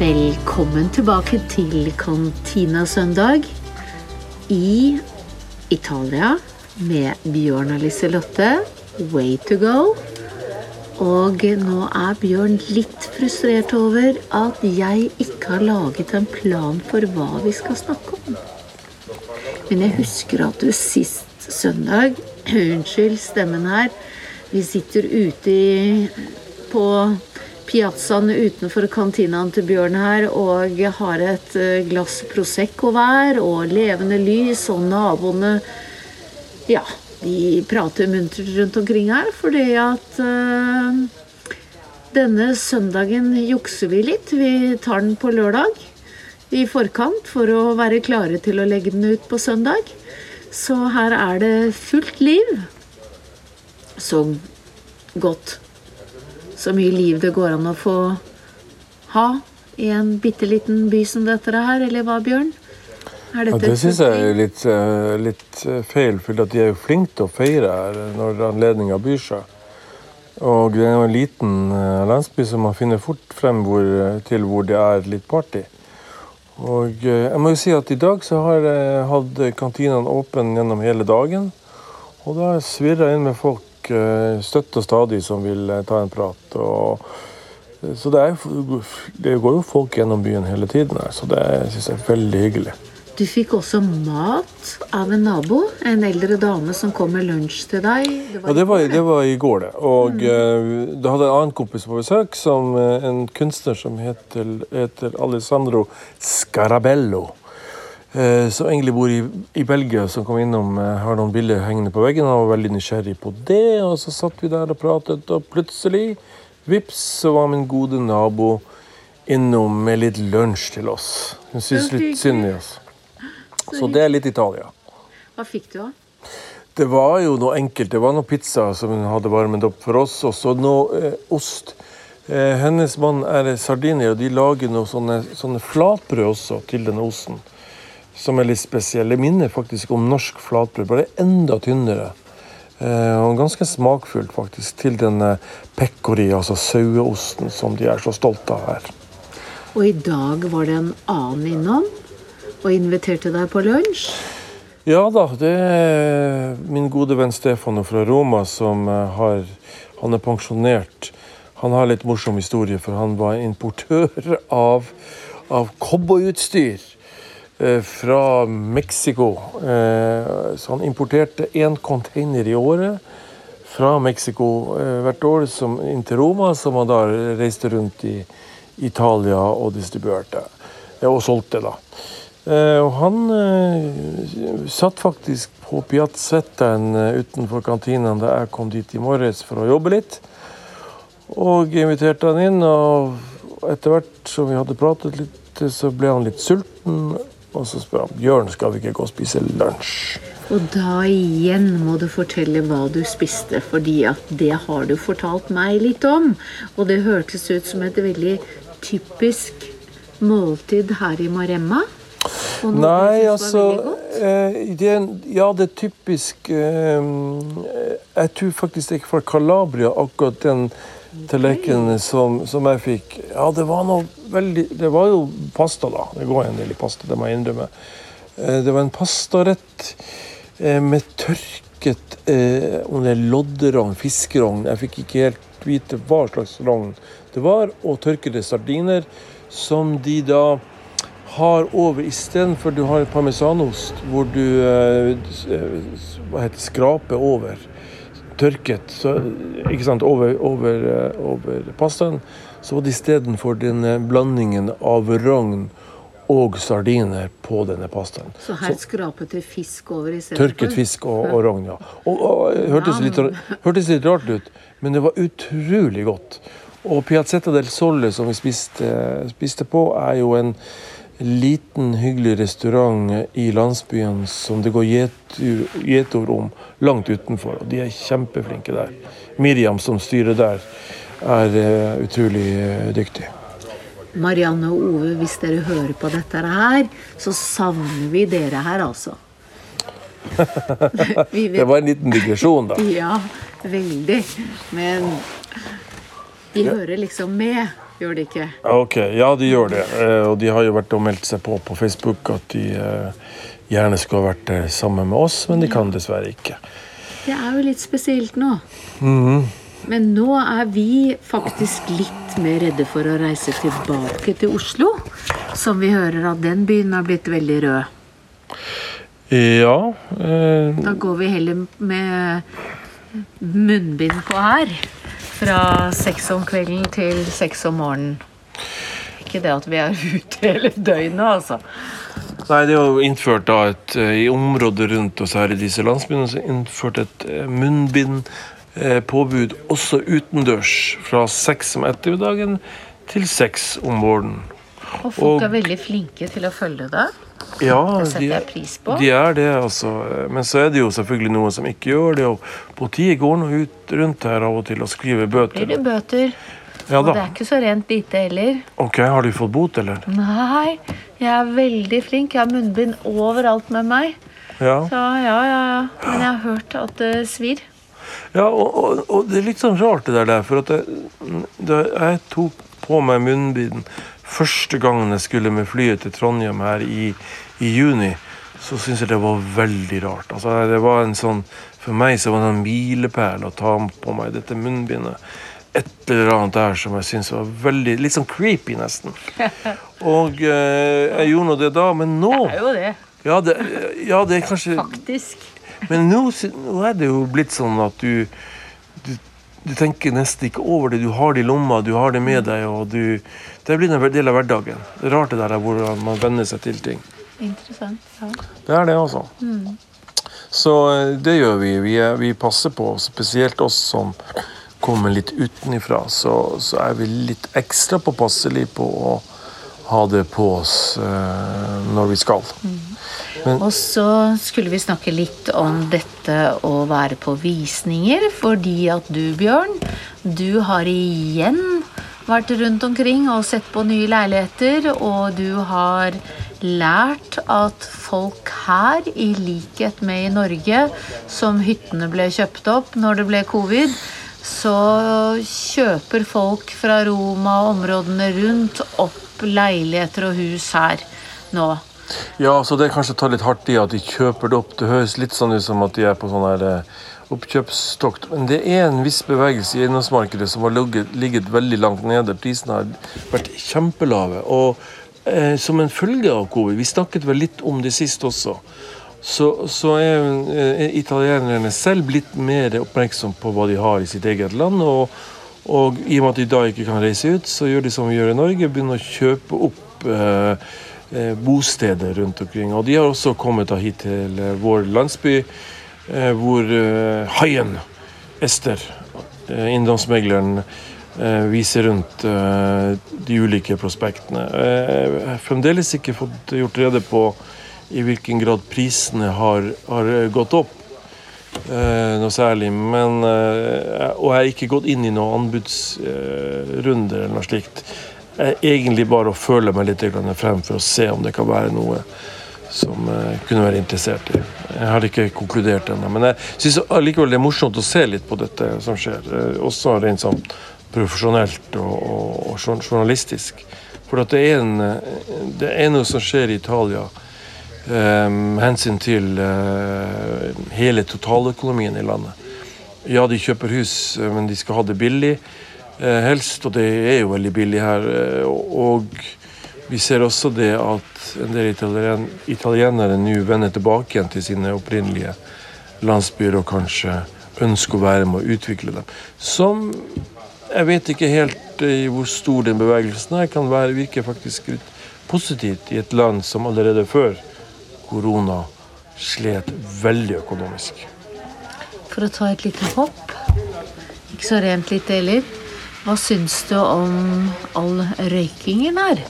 Velkommen tilbake til Cantina Søndag i Italia med Bjørn og Liselotte. Way to go. Og nå er Bjørn litt frustrert over at jeg ikke har laget en plan for hva vi skal snakke om. Men jeg husker at du sist søndag Unnskyld stemmen her. Vi sitter ute på piazzaen utenfor kantinaen til Bjørn her og har et eh, glass Prosecco hver og levende lys, og naboene Ja, de prater muntert rundt omkring her fordi at uh, denne søndagen jukser vi litt. Vi tar den på lørdag i forkant for å være klare til å legge den ut på søndag. Så her er det fullt liv. Så godt. Så mye liv det går an å få ha i en bitte liten by som dette her, eller hva, Bjørn? Ja, det syns jeg er litt, uh, litt feil, for de er jo flinke til å feire her når anledninga byr seg. Og det er jo en liten uh, landsby som man finner fort frem hvor, til hvor det er litt party. Og jeg må jo si at i dag så har jeg hatt kantinene åpen gjennom hele dagen. Og da svirrer jeg inn med folk støtt og stadig som vil ta en prat. Og, så det, er, det, går jo folk gjennom byen hele tiden her, så det syns jeg er veldig hyggelig. Du fikk også mat av en nabo, en eldre dame som kom med lunsj til deg. Det ja, det var, det var, i går, det. Og mm. uh, du hadde en annen kompis på besøk, som en kunstner som heter, heter Alessandro Scarabello. Uh, som egentlig bor i, i, Belgia, som kom innom, har noen bilder hengende på veggen. Han var veldig nysgjerrig på det, og så satt vi der og pratet, og plutselig, vips, så var min gode nabo innom med litt lunsj til oss. Hun syntes litt synd i oss. Så det er litt Italia. Hva fikk du, da? Det var jo noe enkelt. Det var noe pizza som hun hadde varmet opp for oss, og så noe eh, ost. Eh, hennes mann er sardinier, og de lager noe sånne, sånne, flatbrød også til denne osten. Som er litt spesiell. Det minner faktisk om norsk flatbrød, bare enda tynnere. Eh, og ganske smakfullt faktisk til denne pekkori, altså saueosten, som de er så stolte av her. Og i dag var det en annen innom og inviterte deg på lunsj? Ja da, det er min gode venn Stefano fra Roma som eh, har Han er pensjonert. Han har litt morsom historie, for han var importør av, av cowboyutstyr eh, fra Mexico. Eh, så han importerte én container i året fra Mexico eh, hvert år som, inn til Roma, som han da reiste rundt i Italia og distribuerte. Og solgte, da. Eh, og han satt faktisk på piazzettaen utenfor kantinen da jeg kom dit i morges for å jobbe litt. Og inviterte han inn, og etter hvert som vi hadde pratet litt, så ble han litt sulten. Og så spør han Bjørn, skal vi ikke gå og spise lunsj? Og da igjen må du fortelle hva du spiste, fordi at det har du fortalt meg litt om. Og det hørtes ut som et veldig typisk måltid her i Maremma. Nei, altså eh, det, Ja, det er typisk eh, Jeg tror faktisk det er fra Calabria, akkurat den tallerkenen som, som, jeg fikk. Ja, det var noe veldig Det var jo pasta, da. Det går en del i pasta, det må jeg innrømme. Eh, det var en pastarett eh, med tørket eh, om det er lodderogn, fiskerogn Jeg fikk ikke helt vite hva slags rogn det var, og tørkede sardiner som de da har over istedenfor du har parmesanost hvor du hva heter skraper over tørket så, sant, over, over, eh, over pastaen, så var det istedenfor denne blandingen av rogn og sardiner på denne pastaen. Så her skrapet det fisk over istedenfor? Tørket fisk og, og rogn, ja. Og, og, og hørtes, litt, hørtes litt rart ut, men det var utrolig godt. Og Piazzetta del Solle, som vi spiste, spiste på, er jo en liten, hyggelig restaurant i landsbyen som det går gjetord om langt utenfor. Og de er kjempeflinke der. Miriam, som styrer der, er uh, utrolig uh, dyktig. Marianne og Ove, hvis dere hører på dette her, så savner vi dere her, altså. det var en liten digresjon, da. Ja, veldig. Men de hører liksom med. Gjør de ikke? Ok, ja de gjør det. Eh, Og de har jo vært og meldt seg på på Facebook at de eh, gjerne skulle ha vært eh, sammen med oss, men de kan dessverre ikke. Det er jo litt spesielt nå. Men nå er vi faktisk litt mer redde for å reise tilbake til Oslo. Som vi hører at den byen har blitt veldig rød. Ja eh, Da går vi heller med munnbind på her. Fra seks om kvelden til seks om morgenen. Ikke det at vi er ute hele døgnet, altså. Nei, det er jo innført da et eh, I området rundt oss her i disse landsbyene så innført et eh, munnbindpåbud også utendørs fra seks om ettermiddagen til seks om morgenen. Og folk Og- er veldig flinke til å følge det. Ja, Det setter de, jeg pris på. de er det, altså. Men så er det jo selvfølgelig noen som ikke gjør det. Og politiet går nå ut rundt her av og til og skriver Blir bøter. det bøter. Ja Og det er ikke så rent lite heller. Ok, har du fått bot, eller? Nei, jeg er veldig flink. Jeg har munnbind overalt med meg. Ja. Så ja, ja, ja. Men jeg har hørt at det svir. Ja, og, og, og det er litt sånn rart det der, for at jeg, jeg tok på meg munnbind første gangen jeg skulle med flyet til Trondheim her i, i juni, så syntes jeg det var veldig rart. Altså, det var en sånn, For meg så var det en milepæl å ta på meg dette munnbindet. Et eller annet der som jeg syntes var veldig, litt sånn creepy, nesten. Og eh, jeg gjorde nå det da, men nå Det er jo det, ja det, ja, det er kanskje faktisk. men nå, nå er det jo blitt sånn at du, du tenker nesten ikke over det. Du har det i lomma, du har det med deg, og du Det blir en del av hverdagen. Det er rart det der hvordan man venner seg til ting. Interessant. Ja. Det er det, altså. Så eh, det gjør vi. Vi, vi passer på, spesielt oss som kommer litt utenifra, så, så er vi litt ekstra påpasselige på å ha det på oss eh, når vi skal. Og så skulle vi snakke litt om dette å være på visninger, fordi at du, Bjørn, du har igjen vært rundt omkring og sett på nye leiligheter, og du har lært at folk her, i likhet med i Norge, som hyttene ble kjøpt opp når det ble covid, så kjøper folk fra Roma og områdene rundt opp leiligheter og hus her nå. Ja, så det kanskje tar litt hardt i at de kjøper det opp. Det høres litt sånn ut som at de er på sånn her eh, oppkjøpstokt. Men det er en viss bevegelse i eiendomsmarkedet som har ligget, ligget veldig langt nede. Prisene har vært kjempelave. Og eh, som en følge av covid, vi snakket vel litt om det sist også, så, så er er, italienerne selv blitt mer oppmerksom på hva de har i sitt eget land. Og, og i og med at de da ikke kan reise ut, så gjør de som vi gjør i Norge, begynner å kjøpe opp eh, eh, bosteder rundt omkring. Og de har også kommet hit til eh, vår landsby, eh, hvor eh, haien Ester, eh, eiendomsmegleren, eh, viser rundt eh, de ulike prospektene. Eh, Jeg har fremdeles ikke fått gjort rede på i hvilken grad prisene har, har gått opp. Eh, noe særlig, men eh, Og jeg har ikke gått inn i noen anbudsrunder eller noe slikt. Egentlig bare å føle meg litt frem for å se om det kan være noe som jeg kunne være interessert i. Jeg har ikke konkludert ennå, men jeg syns allikevel det er morsomt å se litt på dette som skjer. eh, Også rent sånn profesjonelt og, og, og journalistisk. For det er, en, eh, det er noe som skjer i Italia eh, med hensyn til uh, hele totaløkonomien i landet. Ja, de kjøper hus, eh, men de skal ha det billig eh, helst, og det er jo veldig billig her. eh, Og vi ser også det at en del italien italienere nå vender tilbake igjen til sine opprinnelige landsbyer og kanskje ønsker å være med å utvikle dem. Som jeg vet ikke helt eh, hvor stor den bevegelsen er, kan være, virke faktisk litt positivt i et land som allerede før korona slet veldig økonomisk. For å ta et lite hopp. Ikke så rent lite heller. Hva syns du om all røykingen her?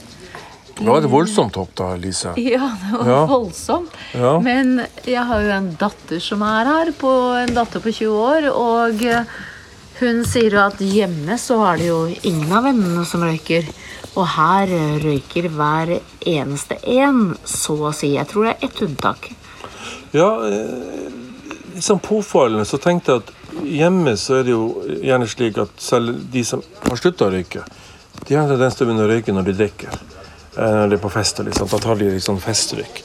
Det var et voldsomt hopp da, Lise. Ja, det var Ja. voldsomt. Ja. Men jeg har jo en datter som er her, på, en datter på 20 år, og eh, hun sier jo at hjemme så er det jo ingen av vennene som røyker. Og her eh, røyker hver eneste en, så å si. Jeg tror det er ett unntak. Ja, eh, litt sånn påfallende så tenkte jeg at hjemme så er det jo gjerne slik at selv de som har slutta å røyke, de har en tendens til å begynne å røyke når de drikker. Eh, Når de er på fest. Liksom. Da tar de liksom festrøyk.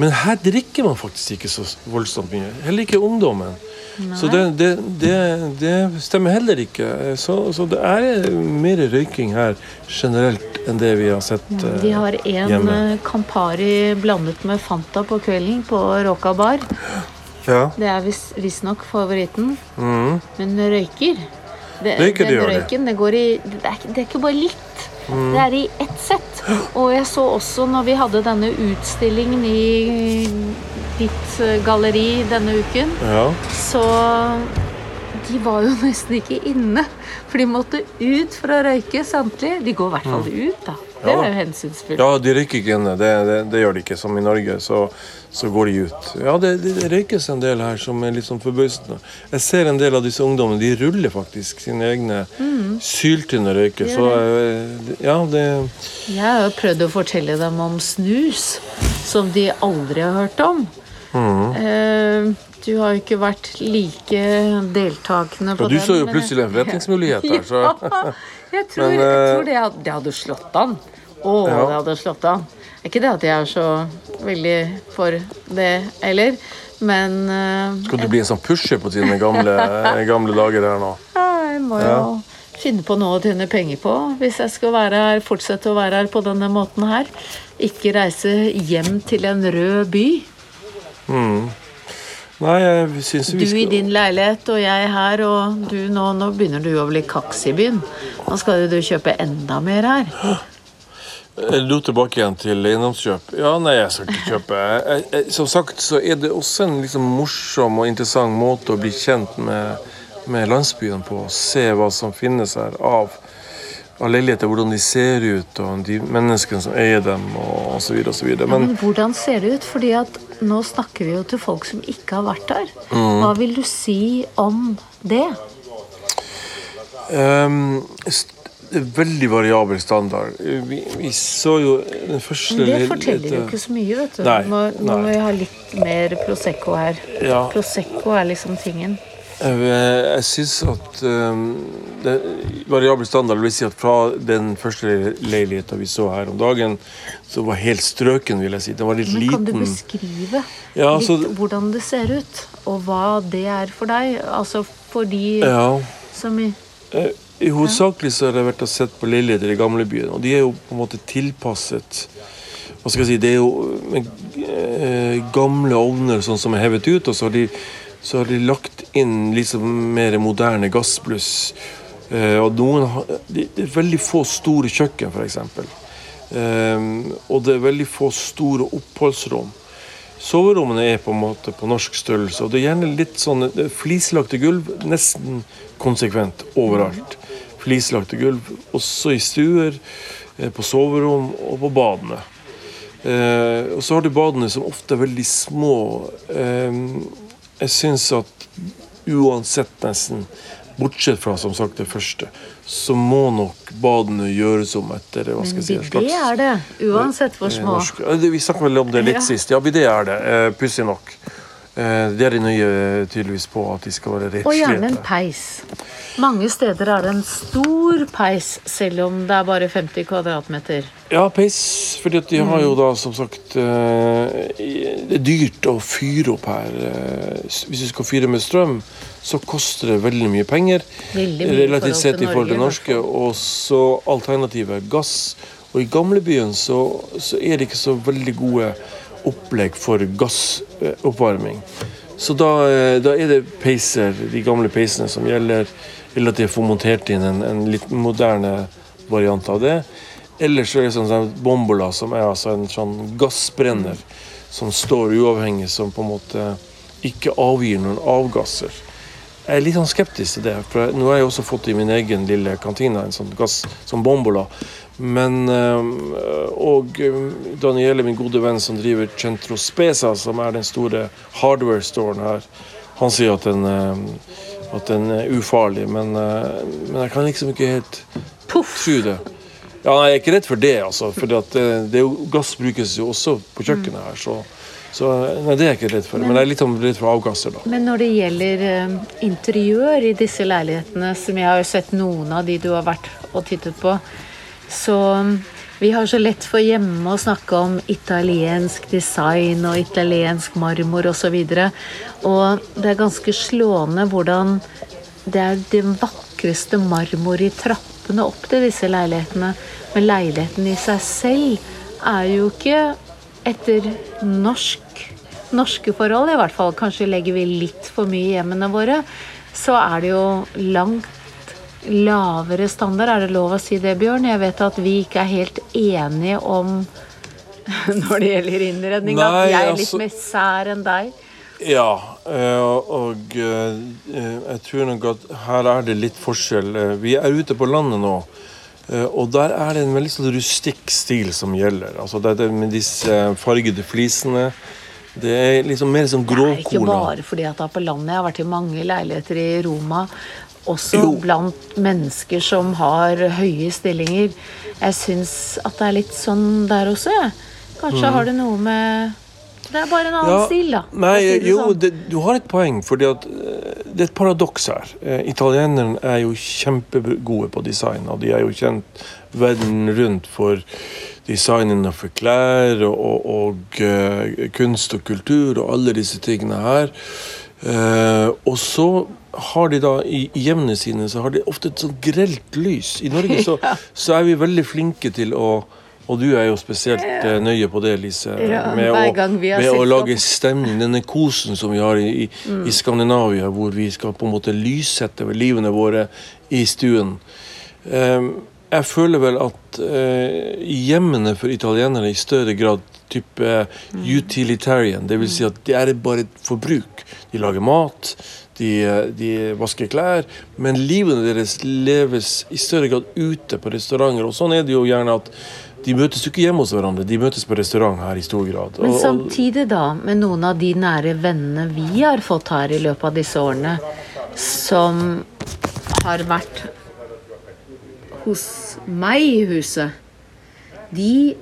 Men her drikker man faktisk ikke så voldsomt mye. Heller ikke ungdommen. Så det, det, det, det stemmer heller ikke. Så, så det er mer røyking her generelt enn det vi har sett hjemme. De har en hjemme. eh, Campari blandet med Fanta på kvelden på Råka bar. Ja. Det er vis- visstnok favoritten. Mm. Men røyker det, det Den de. røyken, det går i det er, det er ikke bare litt. Mm. Det er i ett sett. Og jeg så også når vi hadde denne utstillingen i ditt eh, galleri denne uken, ja. så de var jo nesten ikke inne. For de måtte ut for å røyke samtlige. De går i hvert fall ut, da. Det Mm. Ja da. er jo hensynsfullt. Ja, de røyker ikke inne. Det, det, det gjør de ikke. Som i Norge, så, så går de ut. Ja, det, det, røykes en del her som er litt sånn forbausende. Jeg ser en del av disse ungdommene, de ruller faktisk sine egne syltynne røyker. Så eh, ja, det Jeg har jo prøvd å fortelle dem om snus, som de aldri har hørt om. Mm. Eh, du har jo ikke vært like deltakende på den. du så jo plutselig en forretningsmulighet der, så Ja, jeg tror, Men, jeg eh, tror det, hadde, det hadde slått an. Å, Ja. det hadde slått an. Ikke det at jeg er så veldig for det heller, men eh, skal du bli en sånn pusher på dine gamle, gamle dager her nå. ja, jeg må jo Ja. finne på noe å tjene penger på hvis jeg skal være her, fortsette å være her på denne måten her. Ikke reise hjem til en rød by. Nei, jeg syns Du i din leilighet og jeg her, og du nå, nå begynner du å bli kaks i byen. Nå skal du kjøpe enda mer her. Dro tilbake igjen til eiendomskjøp. Ja, nei, jeg skal ikke kjøpe. Jeg, jeg, som sagt så er det også en liksom morsom og interessant måte å bli kjent med, med landsbyen på. Se hva som finnes her av, av leiligheter, hvordan de ser ut, og de menneskene som eier dem, og osv. Men Men hvordan ser det ut? Fordi at nå snakker vi jo til folk som ikke har vært der. Mm. Hva vil du si om det? er veldig variabel standard. Vi, vi så jo den første Men det forteller jo ikke så mye, vet du. Nei, Nå, nå må vi ha litt mer Prosecco her. Ja. Prosecco er liksom tingen. Jeg, jeg syns at um, det, variabel standard vil si at fra den første leiligheten vi så her om dagen, så var helt strøken, vil jeg si. Den var litt Men kan du beskrive Ja, litt så- hvordan det ser ut? Og hva det er for deg? Altså for de Ja. som i Eh, I Hovedsakelig så har jeg vært og sett på leiligheter i gamlebyen, og de er jo på en måte tilpasset Hva skal jeg si Det er jo eh, gamle ovner sånn som er hevet ut, og så har de, så har de lagt inn liksom mer moderne gassbluss. Eh, og noen har, det, er veldig få store kjøkken, f.eks. Eh, og det er veldig få store oppholdsrom. Soverommene er på en måte på norsk størrelse, og det er gjerne litt sånn flislagte gulv nesten konsekvent overalt. Flislagte gulv også i stuer, eh, på soverom og på badene. Eh, og så har du badene som ofte er veldig små. Eh, jeg syns at uansett nesten, bortsett fra som sagt det første, så må nok badene gjøres om etter hva skal jeg si, en Bidé er det, uansett hvor Eh, små. norsk- Vi snakket vel om det litt Ja. sist. Ja, det er det. Eh, Pussig nok. Eh, det er de nøye eh, tydeligvis på at de skal være Og gjerne en peis. Mange steder er det en stor peis, selv om det er bare 50 kvadratmeter. Ja, peis. fordi at de har Mm. jo da som sagt eh, Det er dyrt å fyre opp her. Eh, Hvis du skal fyre med strøm, så koster det veldig mye penger. Veldig mye Relativt sett i forhold til norske. Og så alternativet gass. Og i gamlebyen så, så er det ikke så veldig gode opplegg for gassoppvarming. Så da, eh, da er det peiser, de gamle peisene som gjelder, eller at de får montert inn en, en litt moderne variant av det. Eller så er det sånn, sånn bombola, som er altså en sånn gassbrenner som står uavhengig, som på en måte ikke avgir noen avgasser. Jeg er litt sånn skeptisk til det, for nå har jeg også fått i min egen lille kantine en sånn gass som bombola. Men øh, Og øh, Daniele, min gode venn som driver Centro Spesa, som er den store hardware-storen her, han sier at den, øh, at den er ufarlig, men, øh, men jeg kan liksom ikke helt tro det. Ja, nei, Jeg er ikke redd for det, altså. For det, det er jo, gass brukes jo også på kjøkkenet her. Så, så nei, det er jeg ikke redd for. Men jeg er litt sånn redd for avgasser, da. Men når det gjelder eh, interiør i disse leilighetene, som jeg har sett noen av de du har vært og tittet på, Så vi har så lett for hjemme å snakke om italiensk design og italiensk marmor osv. Og, så og det er ganske slående hvordan det er det vakreste marmor i trappene opp til disse leilighetene. Men leiligheten i seg selv er jo ikke etter norsk, norske forhold, i hvert fall. Kanskje legger vi litt for mye i hjemmene våre. Så er det jo langt lavere standard. Er det lov å si det, Bjørn? Jeg vet at vi ikke er helt enige om når det gjelder innredning, Nei, at jeg er litt altså, mer sær enn deg. Ja, eh, og eh, jeg tror nok at her er det litt forskjell. Eh, vi er ute på landet nå. Og der er det en veldig sånn rustikk stil som gjelder. Altså det er med disse fargede flisene. Det er liksom mer som grovkorna. Det er ikke bare fordi at det er på landet. Jeg har vært i mange leiligheter i Roma også jo. blant mennesker som har høye stillinger. Jeg syns at det er litt sånn der også, jeg. Kanskje mm. har det noe med Det er bare en annen ja, stil, da. Nei, si jo, sånn. det, du har et poeng, fordi at eh, det er et paradoks her. italieneren italienerne er jo kjempegode på design, og de er jo kjent verden rundt for designen for klær og, og, og uh, kunst og kultur og alle disse tingene her. Uh, og så har de da i hjemmene sine så har de ofte et sånn grelt lys. I Norge så, så er vi veldig flinke til å og du er jo spesielt ja. nøye på det, Lise. Ja, med, å, med å, lage stemning. Denne kosen som vi har i, mm. i, Skandinavia, hvor vi skal på en måte lyssette livene våre i stuen. Um, jeg føler vel at uh, hjemmene for italienere i større grad type mm. utilitarian, dvs. Si at det er bare et forbruk. De lager mat, de, de, vasker klær, men livene deres leves i større grad ute på restauranter. Og sånn er det jo gjerne at de møtes jo ikke hjemme hos hverandre, de møtes på restaurant her i stor grad. Men samtidig, da, med noen av de nære vennene vi har fått her i løpet av disse årene, som har vært hos meg i huset, de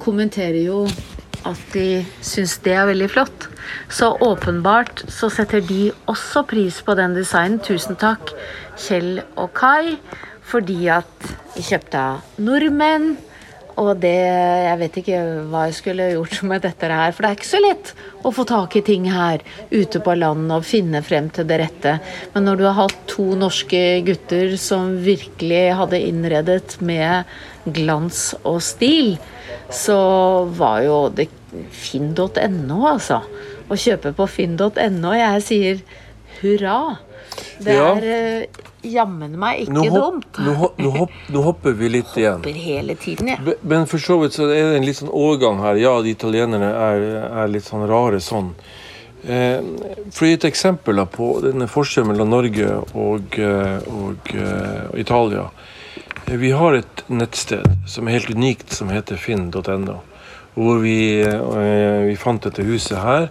kommenterer jo at de syns det er veldig flott. Så åpenbart så setter de også pris på den designen. Tusen takk, Kjell og Kai, fordi at de kjøpte av nordmenn. Og det Jeg vet ikke hva jeg skulle gjort med dette her, for det er ikke så lett å få tak i ting her ute på landet og finne frem til det rette. Men når du har hatt to norske gutter som virkelig hadde innredet med glans og stil, så var jo det finn.no, altså. Å kjøpe på finn.no. Jeg sier hurra. Det ja. er uh, jammen meg ikke nå dumt. Nå, nå, hopp, nå, hopper vi litt hopper igjen. Hopper hele tiden, ja. Men for så vidt så er det en litt sånn overgang her. Ja, de italienerne er, er litt sånn rare sånn. Eh, for å gi et eksempel på denne forskjellen mellom Norge og, eh, og, eh, og Italia. Vi har et nettsted som er helt unikt, som heter finn.no. Hvor vi, eh, vi, fant dette huset her.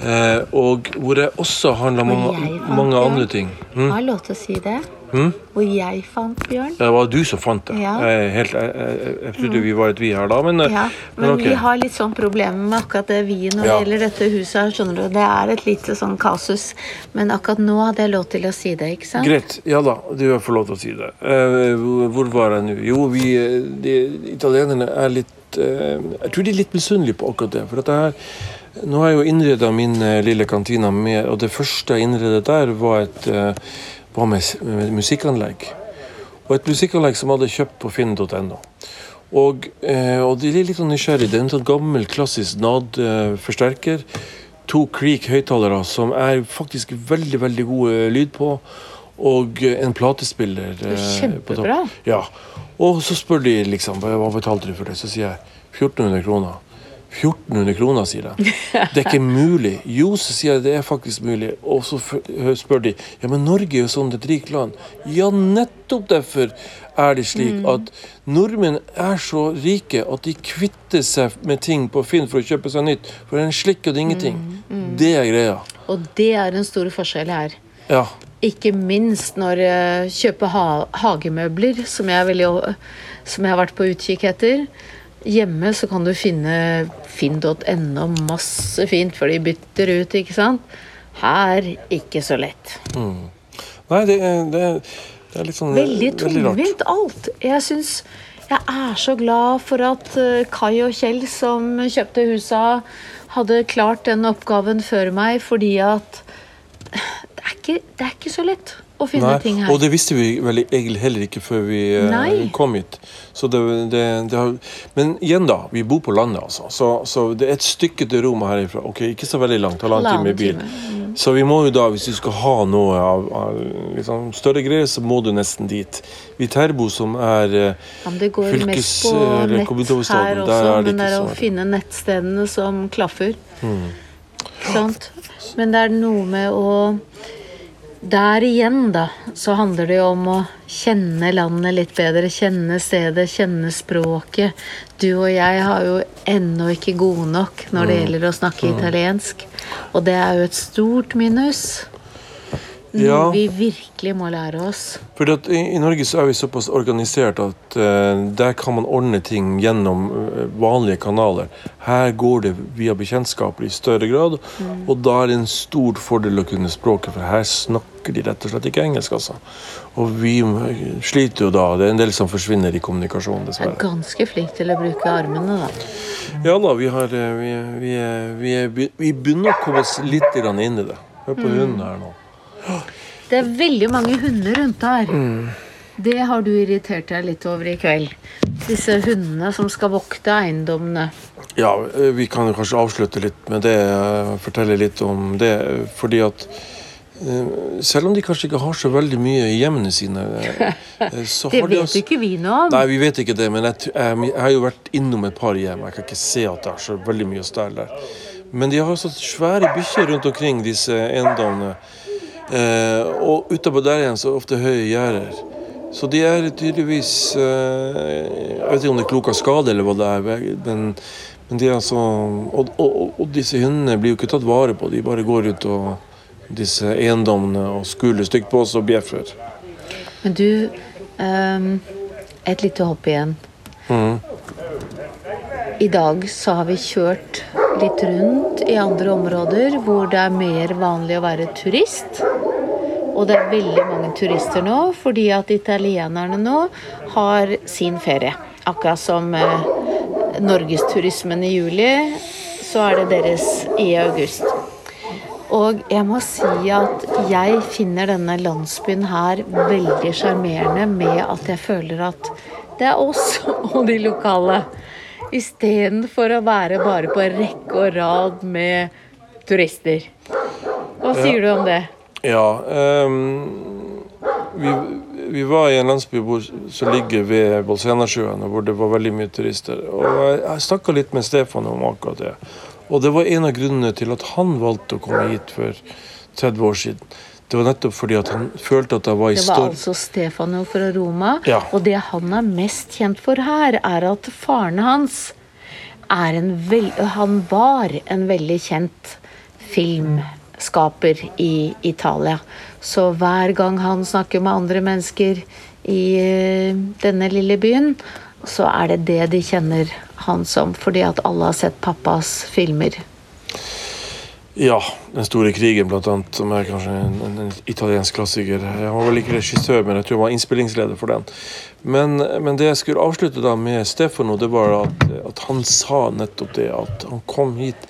Eh, og hvor det også handler om mange, mange andre ting. Mm? Har jeg lov til å si det? Mm? Hvor jeg fant Bjørn. Det var du som fant det. Ja. Helt, jeg, jeg, jeg, trodde vi var et vi her da, men, eh, ja, men, men okay. vi har litt sånn problemer med akkurat det vi når det ja. gjelder dette huset her. skjønner du. Det er et lite sånn kasus. Men akkurat nå hadde jeg lov til å si det, ikke sant? Greit. Ja da, du har fått lov til å si det. Uh, hvor var jeg nå? Jo, vi de, Italienerne er litt uh, Jeg tror de er litt misunnelige på akkurat det. for dette her nå har jeg jo innreda min lille kantina med, og det første jeg innredet der, var et var med, med musikkanlegg. Og et musikkanlegg som jeg hadde kjøpt på finn.no. Og, eh, og, de er litt nysgjerrige. nysgjerrig. Det er en sånn gammel, klassisk NAD-forsterker. To Creek høyttalere som er faktisk veldig, veldig god lyd på. Og en platespiller. Eh, Kjempebra. Ja. Og så spør de liksom hva betalte du for det. Så sier jeg 1400 kroner. 1400 kroner, sier jeg. Det er ikke mulig. Jo, så sier jeg det er faktisk mulig. Og så spør de ja, men Norge er jo sånn et rikt land. Ja, nettopp derfor er det slik mm. at nordmenn er så rike at de kvitter seg med ting på Finn for å kjøpe seg nytt. For en slikk og det er ingenting. Mm. Mm. Det er greia. Og det er en stor forskjell her. Ja. Ikke minst når jeg kjøper ha hagemøbler, som jeg, veldig, som jeg har vært på utkikk etter. Hjemme så kan du finne finn.no masse fint, for de bytter ut, ikke sant. Her ikke så lett. Mm. Nei, det, det, Det er litt sånn Veldig tungvint alt. Jeg syns Jeg er så glad for at eh, Kai og Kjell, som kjøpte husa, hadde klart den oppgaven før meg, fordi at det er ikke, det er ikke så lett å finne Nei, ting her. og det visste vi vel egentlig heller ikke før vi eh, Nei. kom hit. Så det, det, det har, men igjen, da. Vi bor på landet, altså. Så, så det er et stykke til Roma herifra. Ok, Ikke så veldig langt. Halvannen time i bil. Så vi må jo da, hvis du skal ha noe av, av liksom, større greier, så må du nesten dit. Viterbo, som er eh, Ja, men det går mest på nett her også, er det men det er å finne nettstedene som klaffer. Mm. Sant? Men det er noe med å Der igjen, da, så handler det jo om å kjenne landet litt bedre. Kjenne stedet, kjenne språket. Du og jeg har jo ennå ikke gode nok når det gjelder å snakke italiensk. Og det er jo et stort minus. Noe Ja. vi virkelig må lære oss. Fordi at i, I Norge så er vi såpass organisert at uh, der kan man ordne ting gjennom uh, vanlige kanaler. Her går det via bekjentskaper i større grad, og da er det en stor fordel å kunne språket, for her snakker de rett og slett ikke engelsk. altså. Og vi eh, sliter jo da. Det er en del som forsvinner i kommunikasjonen, Jeg er ganske flink til å bruke armene, da. Ja da, vi, har, vi, vi, vi, vi begynner å komme oss litt inn i det. Hør på hunden her nå. Det er veldig mange hunder rundt her. Det har du irritert deg litt over i kveld. Disse hundene som skal vokte eiendommene. Ja, eh, vi kan jo kanskje avslutte litt med det. eh, Fortelle litt om det. Fordi at eh, selv om de kanskje ikke har så veldig mye i hjemmene sine, så Det har de vet altså- ikke vi noe om. Nei, vi vet ikke det, men jeg, jeg, jeg har jo vært innom et par hjem. Jeg kan ikke se at det er så veldig mye stell der. Men de har altså svære bikkjer rundt omkring disse eiendommene. Eh, og utenpå der igjen så er det ofte høye gjerder. Så de er tydeligvis eh, Jeg vet ikke om det er klok av skade eller hva det er, men, men de er altså og, og, og disse hundene blir jo ikke tatt vare på. De bare går ut og disse eiendommene og skuler stygt på oss og bjeffer. Men du eh, Et lite hopp igjen. Mm. I dag så har vi kjørt litt rundt i andre områder hvor det er mer vanlig å være turist. Og det er veldig mange turister nå, fordi at italienerne nå har sin ferie. Akkurat som eh, norgesturismen i juli, så er det deres i august. Og jeg må si at jeg finner denne landsbyen her veldig sjarmerende med at jeg føler at det er oss og de lokale. Istedenfor å være bare på rekke og rad med turister. Hva sier du om det? Ja. Um, vi, vi var i en landsby som ligger ved Bolsenasjøen, hvor det var veldig mye turister. Og jeg, jeg snakka litt med Stefan om akkurat det. Og det var en av grunnene til at han valgte å komme hit for 30 år siden. Det var nettopp fordi at han følte at han var i storm. Det var altså Stefano fra Roma. Ja. Og det han er mest kjent for her, er at faren hans er en vel, Han var en veldig kjent filmskaper i Italia. Så hver gang han snakker med andre mennesker i eh, denne lille byen, så er det det de kjenner han som. Fordi at alle har sett pappas filmer. Ja, Den store krigen, blant annet, som er kanskje en, en, en italiensk klassiker. Jeg var vel ikke regissør, men jeg tror jeg var innspillingsleder for den. Men, men det jeg skulle avslutte da med Stefano, det var at, at han sa nettopp det. At han kom hit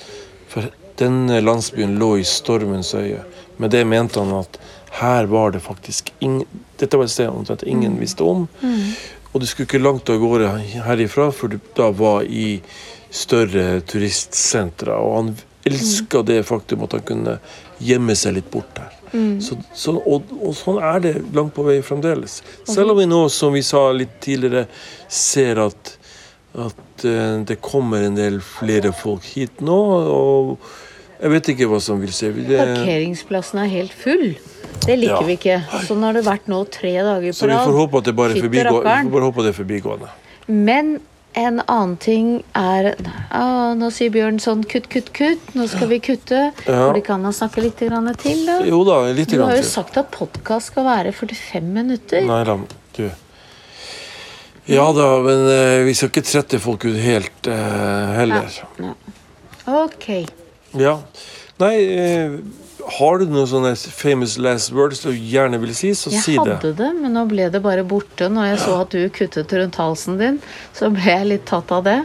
for denne landsbyen lå i stormens øye. Med det mente han at her var det faktisk ingen Dette var et sted omtrent ingen visste om. Og du skulle ikke langt av gårde herifra før du da var i større turistsentre. Og han elska det faktum at han kunne gjemme seg litt bort her. Så, så, og, og sånn er det langt på vei fremdeles. Selv om vi nå, som vi sa litt tidligere, ser at, at uh, det kommer en del flere folk hit nå. Og jeg vet ikke hva som vil skje. Det, Parkeringsplassen er helt full. Det liker Ja. vi ikke. Sånn har det vært nå tre dager på så vi får håpe at det bare er forbigående. Men en annen ting er å, Nå sier Bjørn sånn kutt, kutt, kutt. Nå skal vi kutte. Ja. Det ikke an å snakke litt grann til, da? Jo da, litt til. Du har jo sagt at podkast skal være 45 minutter. Nei da, du. Ja da, men eh, vi skal ikke trette folk ut helt eh, heller. Ok. Ja. Nei, eh, Har du noen sånne famous last words du gjerne vil si, så Jeg si det. Jeg hadde det, men nå ble det bare borte. Når jeg så at du kuttet rundt halsen din, så ble jeg litt tatt av det.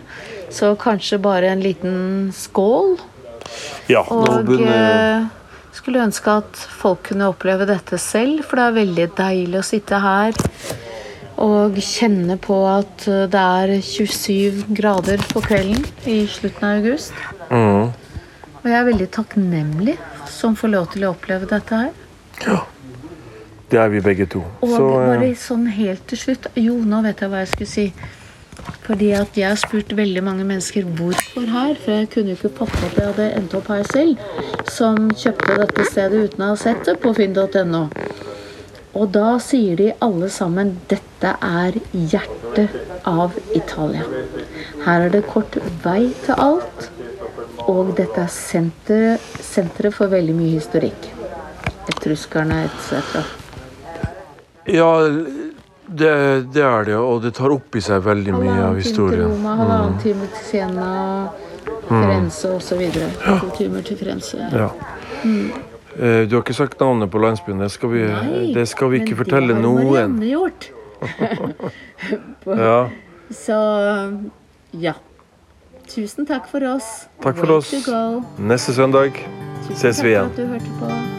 Så kanskje bare en liten skål. Ja, Og begynner eh, skulle ønske at folk kunne oppleve dette selv, for det er veldig deilig å sitte her og kjenne på at eh, det er 27 grader på kvelden i slutten av august. mm. Og jeg er veldig takknemlig som får lov til å oppleve dette her. Ja. Det er vi begge to. Og Så eh, bare sånn helt til slutt Jo, nå vet jeg hva jeg skulle si. Fordi at jeg har spurt veldig mange mennesker hvorfor her, for jeg kunne jo ikke fatte at jeg hadde endt opp her selv, som kjøpte dette stedet uten å ha sett det på finn.no. Og da sier de alle sammen dette er hjertet av Italia. Her er det kort vei til alt, og dette er senteret, senteret for veldig mye historikk. Etruskerne etc. Ja, det, det er det, og det tar opp i seg veldig mye av historien. Roma, halvannen time til Siena, Firenze osv. To timer til Firenze. Ja. Mm. Du har ikke sagt navnet på landsbyen. Det skal vi, Nei, det skal vi ikke men det har noen. Marianne gjort. Ja. Så ja. Tusen takk for oss. Takk for Way oss. Neste søndag Ses vi takk for at du hørte på.